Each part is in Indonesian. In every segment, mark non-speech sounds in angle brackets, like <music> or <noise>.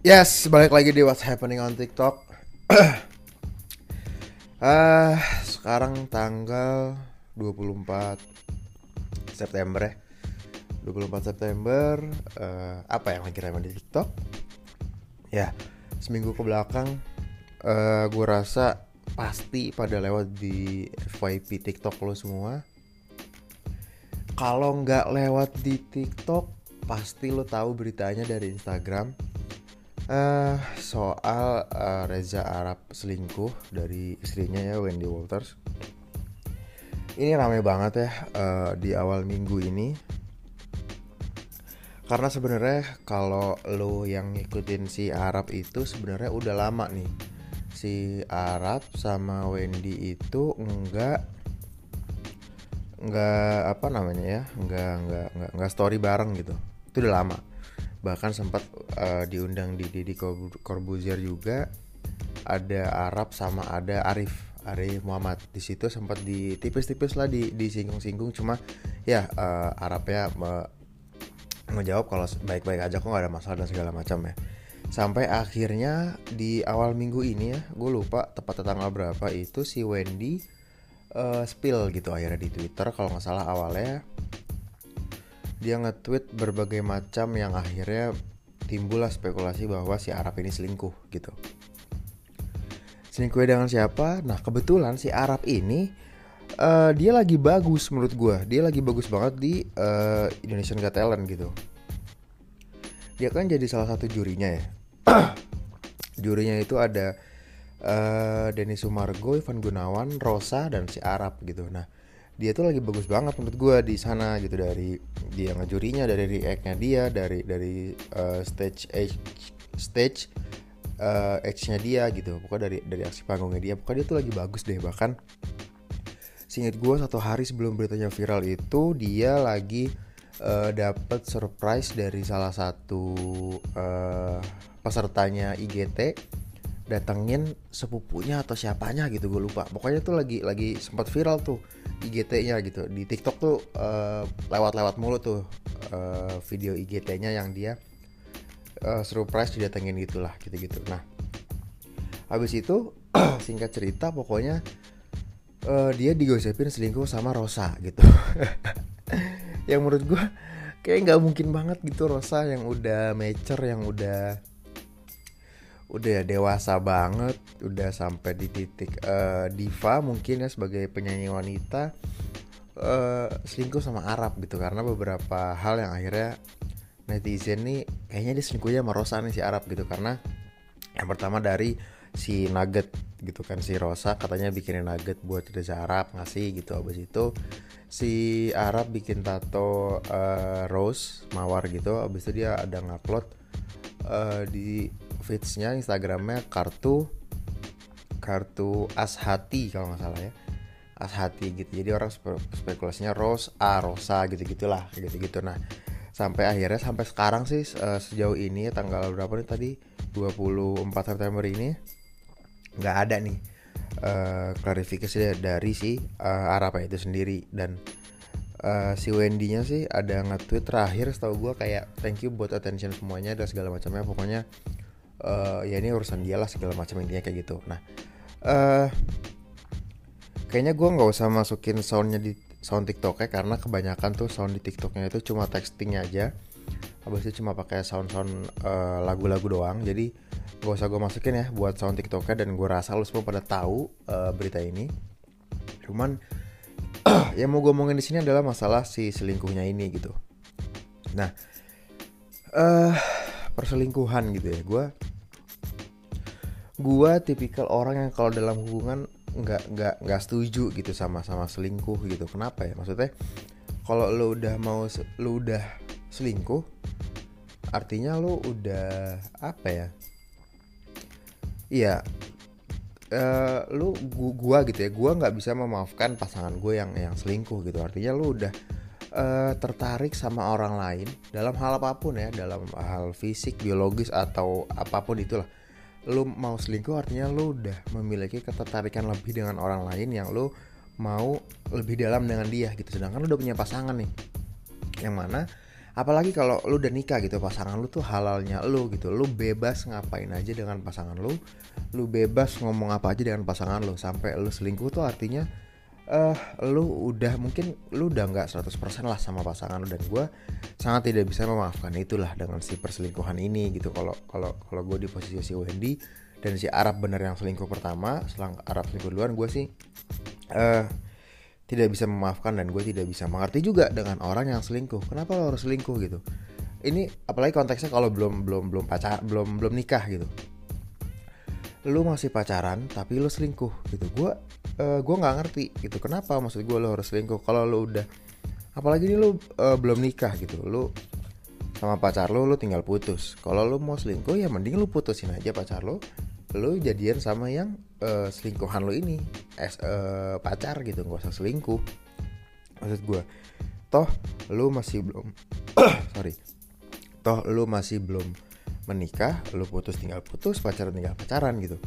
Yes, balik lagi di What's Happening on TikTok. <clears throat> Ah, sekarang tanggal 24 September ya. 24 September eh, apa yang lagi ramai di TikTok? Ya, seminggu ke belakang eh gue rasa pasti pada lewat di FYP TikTok lo semua. Kalau nggak lewat di TikTok, pasti lo tahu beritanya dari Instagram Eh, soal eh, Reza Arab selingkuh dari istrinya ya Wendy Walters. Ini rame banget ya eh, di awal minggu ini. Karena sebenarnya kalau lo yang ngikutin si Arab itu sebenarnya udah lama nih. Si Arab sama Wendy itu enggak enggak apa namanya ya enggak enggak enggak, enggak story bareng gitu itu udah lama bahkan sempat uh, diundang di Didi Corbuzier juga. Ada Arab sama ada Arif Arif Muhammad. Di situ sempat di tipis-tipis lah di disinggung-singgung. Cuma ya uh, Arabnya uh, ngejawab kalau baik-baik aja kok nggak ada masalah dan segala macam ya. Sampai akhirnya di awal minggu ini ya gue lupa tepat tanggal berapa itu si Wendy uh, spill gitu akhirnya di Twitter. Kalau nggak salah awalnya dia nge-tweet berbagai macam yang akhirnya timbullah spekulasi bahwa si Arab ini selingkuh gitu. Selingkuh dengan siapa? Nah kebetulan si Arab ini uh, dia lagi bagus menurut gue. Dia lagi bagus banget di uh, Indonesian Got Talent gitu. Dia kan jadi salah satu jurinya ya. <clears throat> jurinya itu ada uh, Denny Sumargo, Ivan Gunawan, Rosa dan si Arab gitu. Nah dia tuh lagi bagus banget menurut gue di sana gitu dari dia ngejurinya dari reactnya dia dari dari uh, stage edge stage uh, edge-nya dia gitu pokoknya dari dari aksi panggungnya dia pokoknya dia tuh lagi bagus deh. Bahkan singkat gue satu hari sebelum beritanya viral itu dia lagi uh, dapat surprise dari salah satu uh, pesertanya IGT datengin sepupunya atau siapanya gitu gue lupa pokoknya tuh lagi lagi sempat viral tuh IGT-nya gitu di TikTok tuh lewat lewat-lewat mulu tuh uh, video IGT-nya yang dia uh, surprise didatengin gitulah gitu-gitu. Nah, habis itu <clears throat> singkat cerita pokoknya uh, dia digosipin selingkuh sama Rosa gitu. <laughs> yang menurut gue kayak nggak mungkin banget gitu Rosa yang udah mature yang udah udah dewasa banget udah sampai di titik uh, diva mungkin ya sebagai penyanyi wanita uh, selingkuh sama Arab gitu. Karena beberapa hal yang akhirnya netizen nih kayaknya dia selingkuhnya sama Rosa nih si Arab gitu. Karena yang pertama dari si Nugget gitu kan si Rosa katanya bikinin nugget buat Reza Arab ngasih gitu. Abis itu si Arab bikin tato uh, rose mawar gitu. Abis itu dia ada ngupload uh, di feedsnya Instagramnya kartu kartu Ashati kalau nggak salah ya. Ashati gitu. Jadi orang spekulasinya Rose A Rosa gitu gitulah gitu gitu nah sampai akhirnya sampai sekarang sih uh, sejauh ini tanggal berapa nih tadi? 24 September ini nggak ada nih uh, klarifikasi dari si uh, Arab itu sendiri. Dan uh, si Wendy-nya sih ada nge-tweet terakhir setahu gue kayak thank you buat attention semuanya dan segala macamnya. Pokoknya uh, ya ini urusan dia lah segala macam intinya kayak gitu. Nah uh, kayaknya gue nggak usah masukin soundnya di sound TikToknya karena kebanyakan tuh sound di TikToknya itu cuma texting aja. Habis itu cuma pakai sound-sound uh, lagu-lagu doang. Jadi gak usah gue masukin ya buat sound TikToknya dan gue rasa lo semua pada tahu uh, berita ini. Cuman <clears throat> yang mau gue omongin di sini adalah masalah si selingkuhnya ini gitu. Nah uh, perselingkuhan gitu ya. Gue gue tipikal orang yang kalau dalam hubungan nggak nggak nggak setuju gitu sama sama selingkuh gitu. Kenapa ya? Maksudnya kalau lo udah mau lo udah selingkuh artinya lo udah apa ya? Iya uh, lu gua gitu ya gua nggak bisa memaafkan pasangan gue yang yang selingkuh gitu. Artinya lu udah uh, tertarik sama orang lain dalam hal apa pun ya dalam hal fisik biologis atau apa pun itulah lu mau selingkuh artinya lu udah memiliki ketertarikan lebih dengan orang lain yang lu mau lebih dalam dengan dia gitu. Sedangkan lu udah punya pasangan nih yang mana apalagi kalau lu udah nikah gitu pasangan lu tuh halalnya lu gitu. Lu bebas ngapain aja dengan pasangan lu lu bebas ngomong apa aja dengan pasangan lu. Sampai lu selingkuh tuh artinya uh, lu udah mungkin lu udah nggak 100% lah sama pasangan lu dan gue sangat tidak bisa memaafkan itulah dengan si perselingkuhan ini gitu. Kalau kalau kalau gue di posisi si Wendy dan si Arab bener yang selingkuh pertama selang Arab selingkuh duluan gue sih uh, tidak bisa memaafkan dan gue tidak bisa mengerti juga dengan orang yang selingkuh. Kenapa lo harus selingkuh gitu? Ini apalagi konteksnya kalau belum belum belum pacar belum belum nikah gitu. Lu masih pacaran tapi lu selingkuh gitu. Gue uh, gue nggak ngerti gitu. Kenapa? Maksud gue lo harus selingkuh. Kalau lo udah apalagi ini lu uh, belum nikah gitu. Lu sama pacar lo lu tinggal putus. Kalau lu mau selingkuh ya mending lu putusin aja pacar lo. Lo jadian sama yang uh, selingkuhan lo ini. Es uh, pacar gitu nggak usah selingkuh. Maksud gue toh lo masih belum <coughs> sorry. Toh lo masih belum menikah lo putus tinggal putus pacaran tinggal pacaran gitu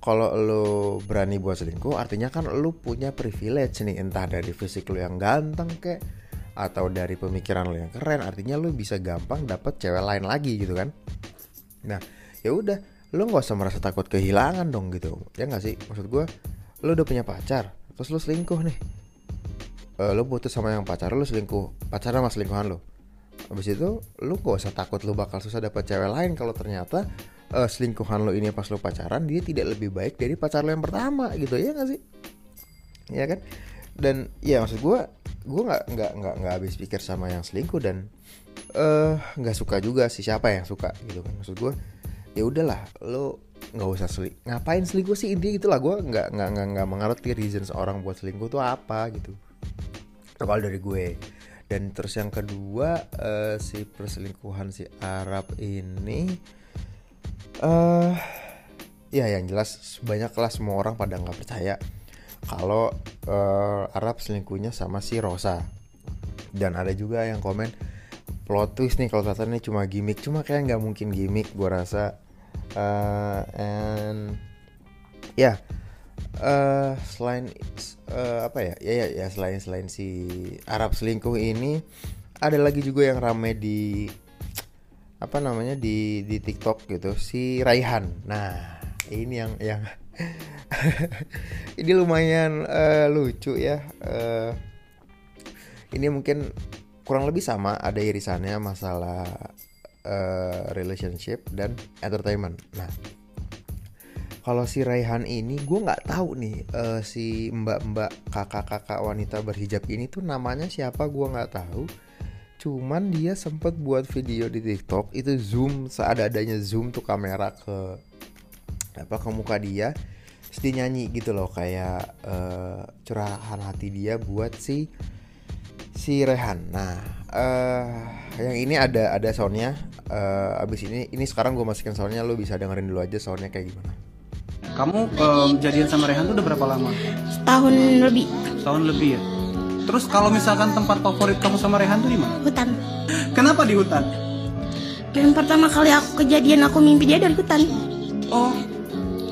kalau lo berani buat selingkuh artinya kan lo punya privilege nih entah dari fisik lo yang ganteng kek atau dari pemikiran lo yang keren artinya lo bisa gampang dapet cewek lain lagi gitu kan. Nah ya udah lo nggak usah merasa takut kehilangan dong gitu ya nggak sih? Maksud gue lo udah punya pacar terus lo selingkuh nih. Uh, lo putus sama yang pacar lo selingkuh pacaran sama selingkuhan lo habis itu lo gak usah takut lo bakal susah dapet cewek lain kalau ternyata uh, selingkuhan lo ini pas lo pacaran dia tidak lebih baik dari pacar lo yang pertama gitu. Ya nggak sih? Ya kan? Dan ya maksud gue gue nggak nggak nggak nggak habis pikir sama yang selingkuh dan eh, nggak uh, suka juga sih siapa yang suka gitu kan. Maksud gue ya udahlah lo nggak usah seling ngapain selingkuh sih? Intinya itulah gue nggak nggak nggak nggak mengerti reasons orang buat selingkuh tuh apa gitu. Kalau dari gue. Dan terus yang kedua uh, si perselingkuhan si Arab ini uh, ya yang jelas banyak lah semua orang pada nggak percaya kalau uh, Arab selingkuhnya sama si Rosa. Dan ada juga yang komen plot twist nih kalau ini cuma gimmick. Cuma kayak nggak mungkin gimmick gue rasa. Uh, and ya yeah, uh, selain uh, apa ya? Ya ya ya selain selain si Arab selingkuh ini ada lagi juga yang rame di apa namanya di di TikTok gitu si Raihan nah ini yang yang <laughs> ini lumayan uh, lucu ya uh, ini mungkin kurang lebih sama ada irisannya masalah uh, relationship dan entertainment. Nah, kalau si Raihan ini gue nggak tahu nih uh, si mbak-mbak kakak-kakak wanita berhijab ini tuh namanya siapa gue nggak tahu. Cuman dia sempet buat video di TikTok itu zoom seada-adanya zoom tuh kamera ke apa ke muka dia terus dia nyanyi gitu loh kayak uh, curahan hati dia buat si si Rehan. Nah, uh, yang ini ada ada soundnya. Uh, abis ini ini sekarang gue masukin soundnya, lo bisa dengerin dulu aja soundnya kayak gimana. Kamu um, jadian sama Rehan tuh udah berapa lama? Setahun lebih. Setahun lebih ya. Terus kalau misalkan tempat favorit kamu sama Rehan tuh di mana? Hutan. Kenapa di hutan? Yang pertama kali aku kejadian aku mimpi dia dari hutan. Oh.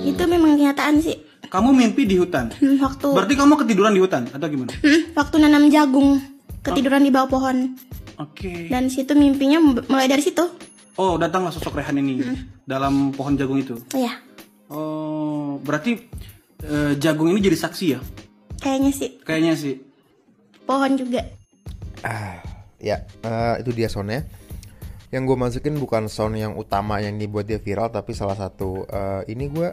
Itu memang kenyataan sih. Kamu mimpi di hutan? Hmm, waktu. Berarti kamu ketiduran di hutan atau gimana? Hmm, waktu nanam jagung ketiduran di bawah pohon. Oke. Okay. Dan situ mimpinya mulai dari situ. Oh, datanglah sosok Rehan ini hmm. dalam pohon jagung itu. Oh, iya. Oh, berarti uh, jagung ini jadi saksi ya? Kayaknya sih. Kayaknya sih. Pohon juga. Ah, ya, uh, itu dia soundnya. Yang gue masukin bukan sound yang utama yang dibuat dia viral, tapi salah satu uh, ini gue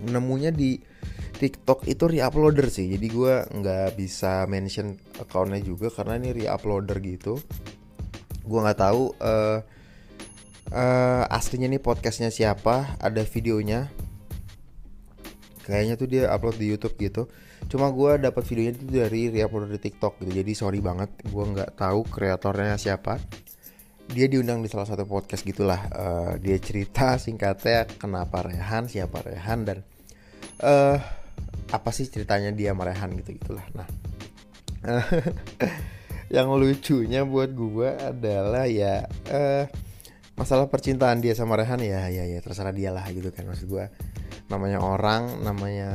nemunya di TikTok itu reuploader sih jadi gue nggak bisa mention accountnya juga karena ini reuploader gitu gue nggak tahu uh, uh, aslinya nih podcastnya siapa ada videonya kayaknya tuh dia upload di YouTube gitu cuma gue dapat videonya itu dari reuploader di TikTok gitu. Jadi sorry banget gue nggak tahu kreatornya siapa. Dia diundang di salah satu podcast gitulah. Uh, dia cerita singkatnya kenapa Rehan siapa Rehan dan uh, apa sih ceritanya dia merehan gitu gitulah. Nah <laughs> yang lucunya buat gue adalah ya uh, masalah percintaan dia sama Rehan ya ya ya terserah dia lah gitu kan maksud gue namanya orang namanya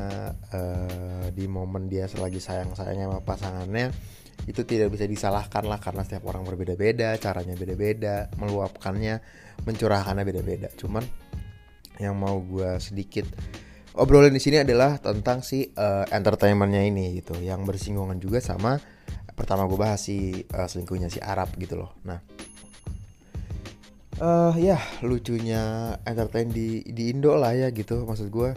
uh, di momen dia selagi sayang sayangnya sama pasangannya itu tidak bisa disalahkan lah karena setiap orang berbeda-beda caranya beda-beda meluapkannya mencurahkannya beda-beda. Cuman yang mau gue sedikit obrolin di sini adalah tentang si uh, entertainmentnya ini gitu yang bersinggungan juga sama pertama gue bahas si uh, selingkuhnya si Arab gitu loh. Nah uh, ya lucunya entertain di di Indo lah ya gitu maksud gue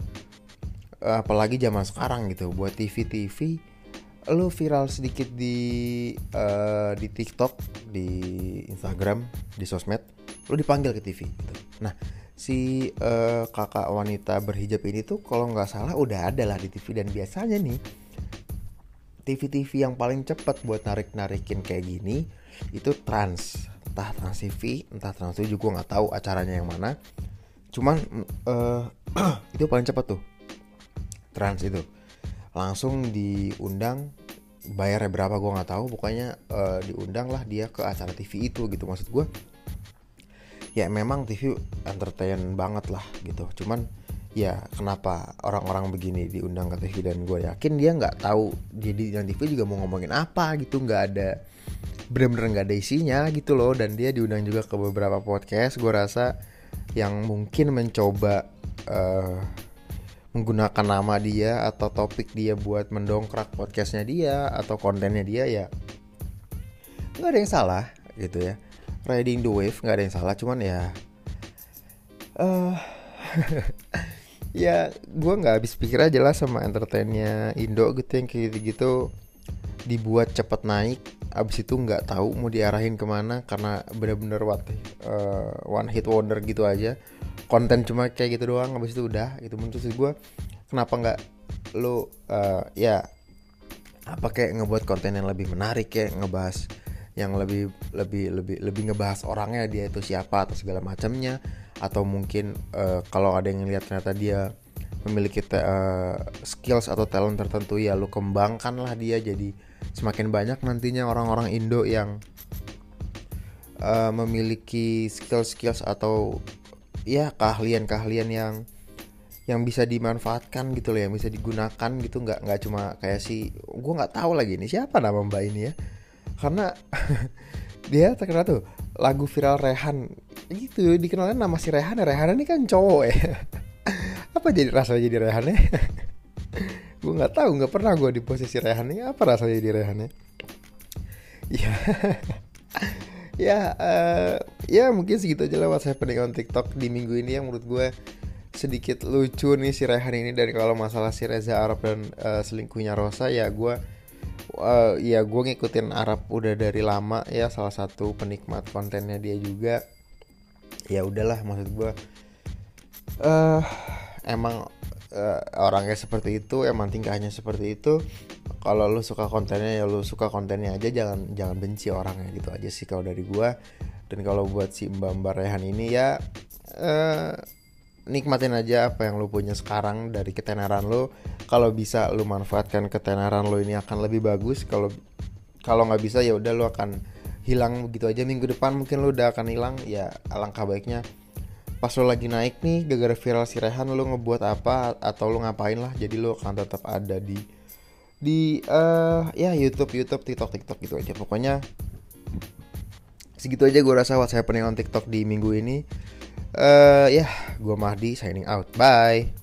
uh, apalagi zaman sekarang gitu buat TV TV lu viral sedikit di uh, di TikTok di Instagram di sosmed lu dipanggil ke TV gitu. nah si uh, kakak wanita berhijab ini tuh kalau nggak salah udah ada lah di TV dan biasanya nih TV-TV yang paling cepat buat narik-narikin kayak gini itu trans entah trans TV entah trans TV juga nggak tahu acaranya yang mana. Cuman uh, <clears throat> itu paling cepat tuh. Trans itu. Langsung diundang bayarnya berapa gue nggak tahu. Pokoknya uh, diundang lah dia ke acara TV itu gitu maksud gue ya memang TV entertain banget lah gitu. Cuman ya kenapa orang-orang begini diundang ke TV dan gue yakin dia nggak tahu jadi yang TV juga mau ngomongin apa gitu. Nggak ada bener-bener nggak ada isinya gitu loh. Dan dia diundang juga ke beberapa podcast. Gue rasa yang mungkin mencoba uh, menggunakan nama dia atau topik dia buat mendongkrak podcastnya dia atau kontennya dia ya nggak ada yang salah gitu ya. Riding the wave nggak ada yang salah cuman ya uh, <laughs> ya gue nggak habis pikir aja lah sama entertainnya Indo gitu yang kayak gitu dibuat cepet naik abis itu nggak tahu mau diarahin ke mana karena bener-bener what uh, one hit wonder gitu aja. Konten cuma kayak gitu doang abis itu udah itu menurut gue kenapa nggak lo uh, ya apa kayak ngebuat konten yang lebih menarik ya ngebahas yang lebih lebih lebih lebih ngebahas orangnya dia itu siapa atau segala macamnya. Atau mungkin uh, kalau ada yang lihat ternyata dia memiliki uh, skills atau talent tertentu ya lu kembangkan lah dia jadi semakin banyak nantinya orang-orang Indo yang uh, memiliki skills-skills atau ya keahlian-keahlian yang yang bisa dimanfaatkan gitu loh yang bisa digunakan gitu. Nggak nggak cuma kayak si gue nggak tahu lagi ini siapa nama mbak ini ya. Karena <laughs> dia terkenal tuh lagu viral Rehan. Gitu dikenalnya nama si Rehan ya. Rehan ini kan cowok ya. <laughs> Apa jadi rasa jadi Rehan ya <laughs> gue nggak tahu nggak pernah gue di posisi Rehan ini. Apa rasanya jadi Rehan ya <laughs> ya. Ya uh, ya mungkin segitu aja lewat saya pendengar TikTok di minggu ini yang menurut gue sedikit lucu nih si Rehan ini. Dari kalau masalah si Reza Arab dan uh, selingkuhnya Rosa ya gue uh, ya gue ngikutin Arab udah dari lama ya salah satu penikmat kontennya dia juga. Ya udahlah maksud gue uh, emang uh, orangnya seperti itu emang tingkahnya seperti itu. Kalau lu suka kontennya ya lu suka kontennya aja jangan jangan benci orangnya gitu aja sih kalau dari gue dan kalau buat si Mbak Mbak Rehan ini ya uh, nikmatin aja apa yang lu punya sekarang dari ketenaran lu. Kalau bisa lu manfaatkan ketenaran lu ini akan lebih bagus. Kalau kalau nggak bisa ya udah lu akan hilang begitu aja. Minggu depan mungkin lu udah akan hilang ya alangkah baiknya pas lu lagi naik nih gara-gara viral si Rehan lu ngebuat apa? Atau lu ngapain lah? Jadi lu akan tetap ada di di uh, ya YouTube YouTube TikTok TikTok gitu aja. Pokoknya segitu aja gue rasa saya on TikTok di minggu ini. Uh, ya yeah, gue Mahdi signing out. Bye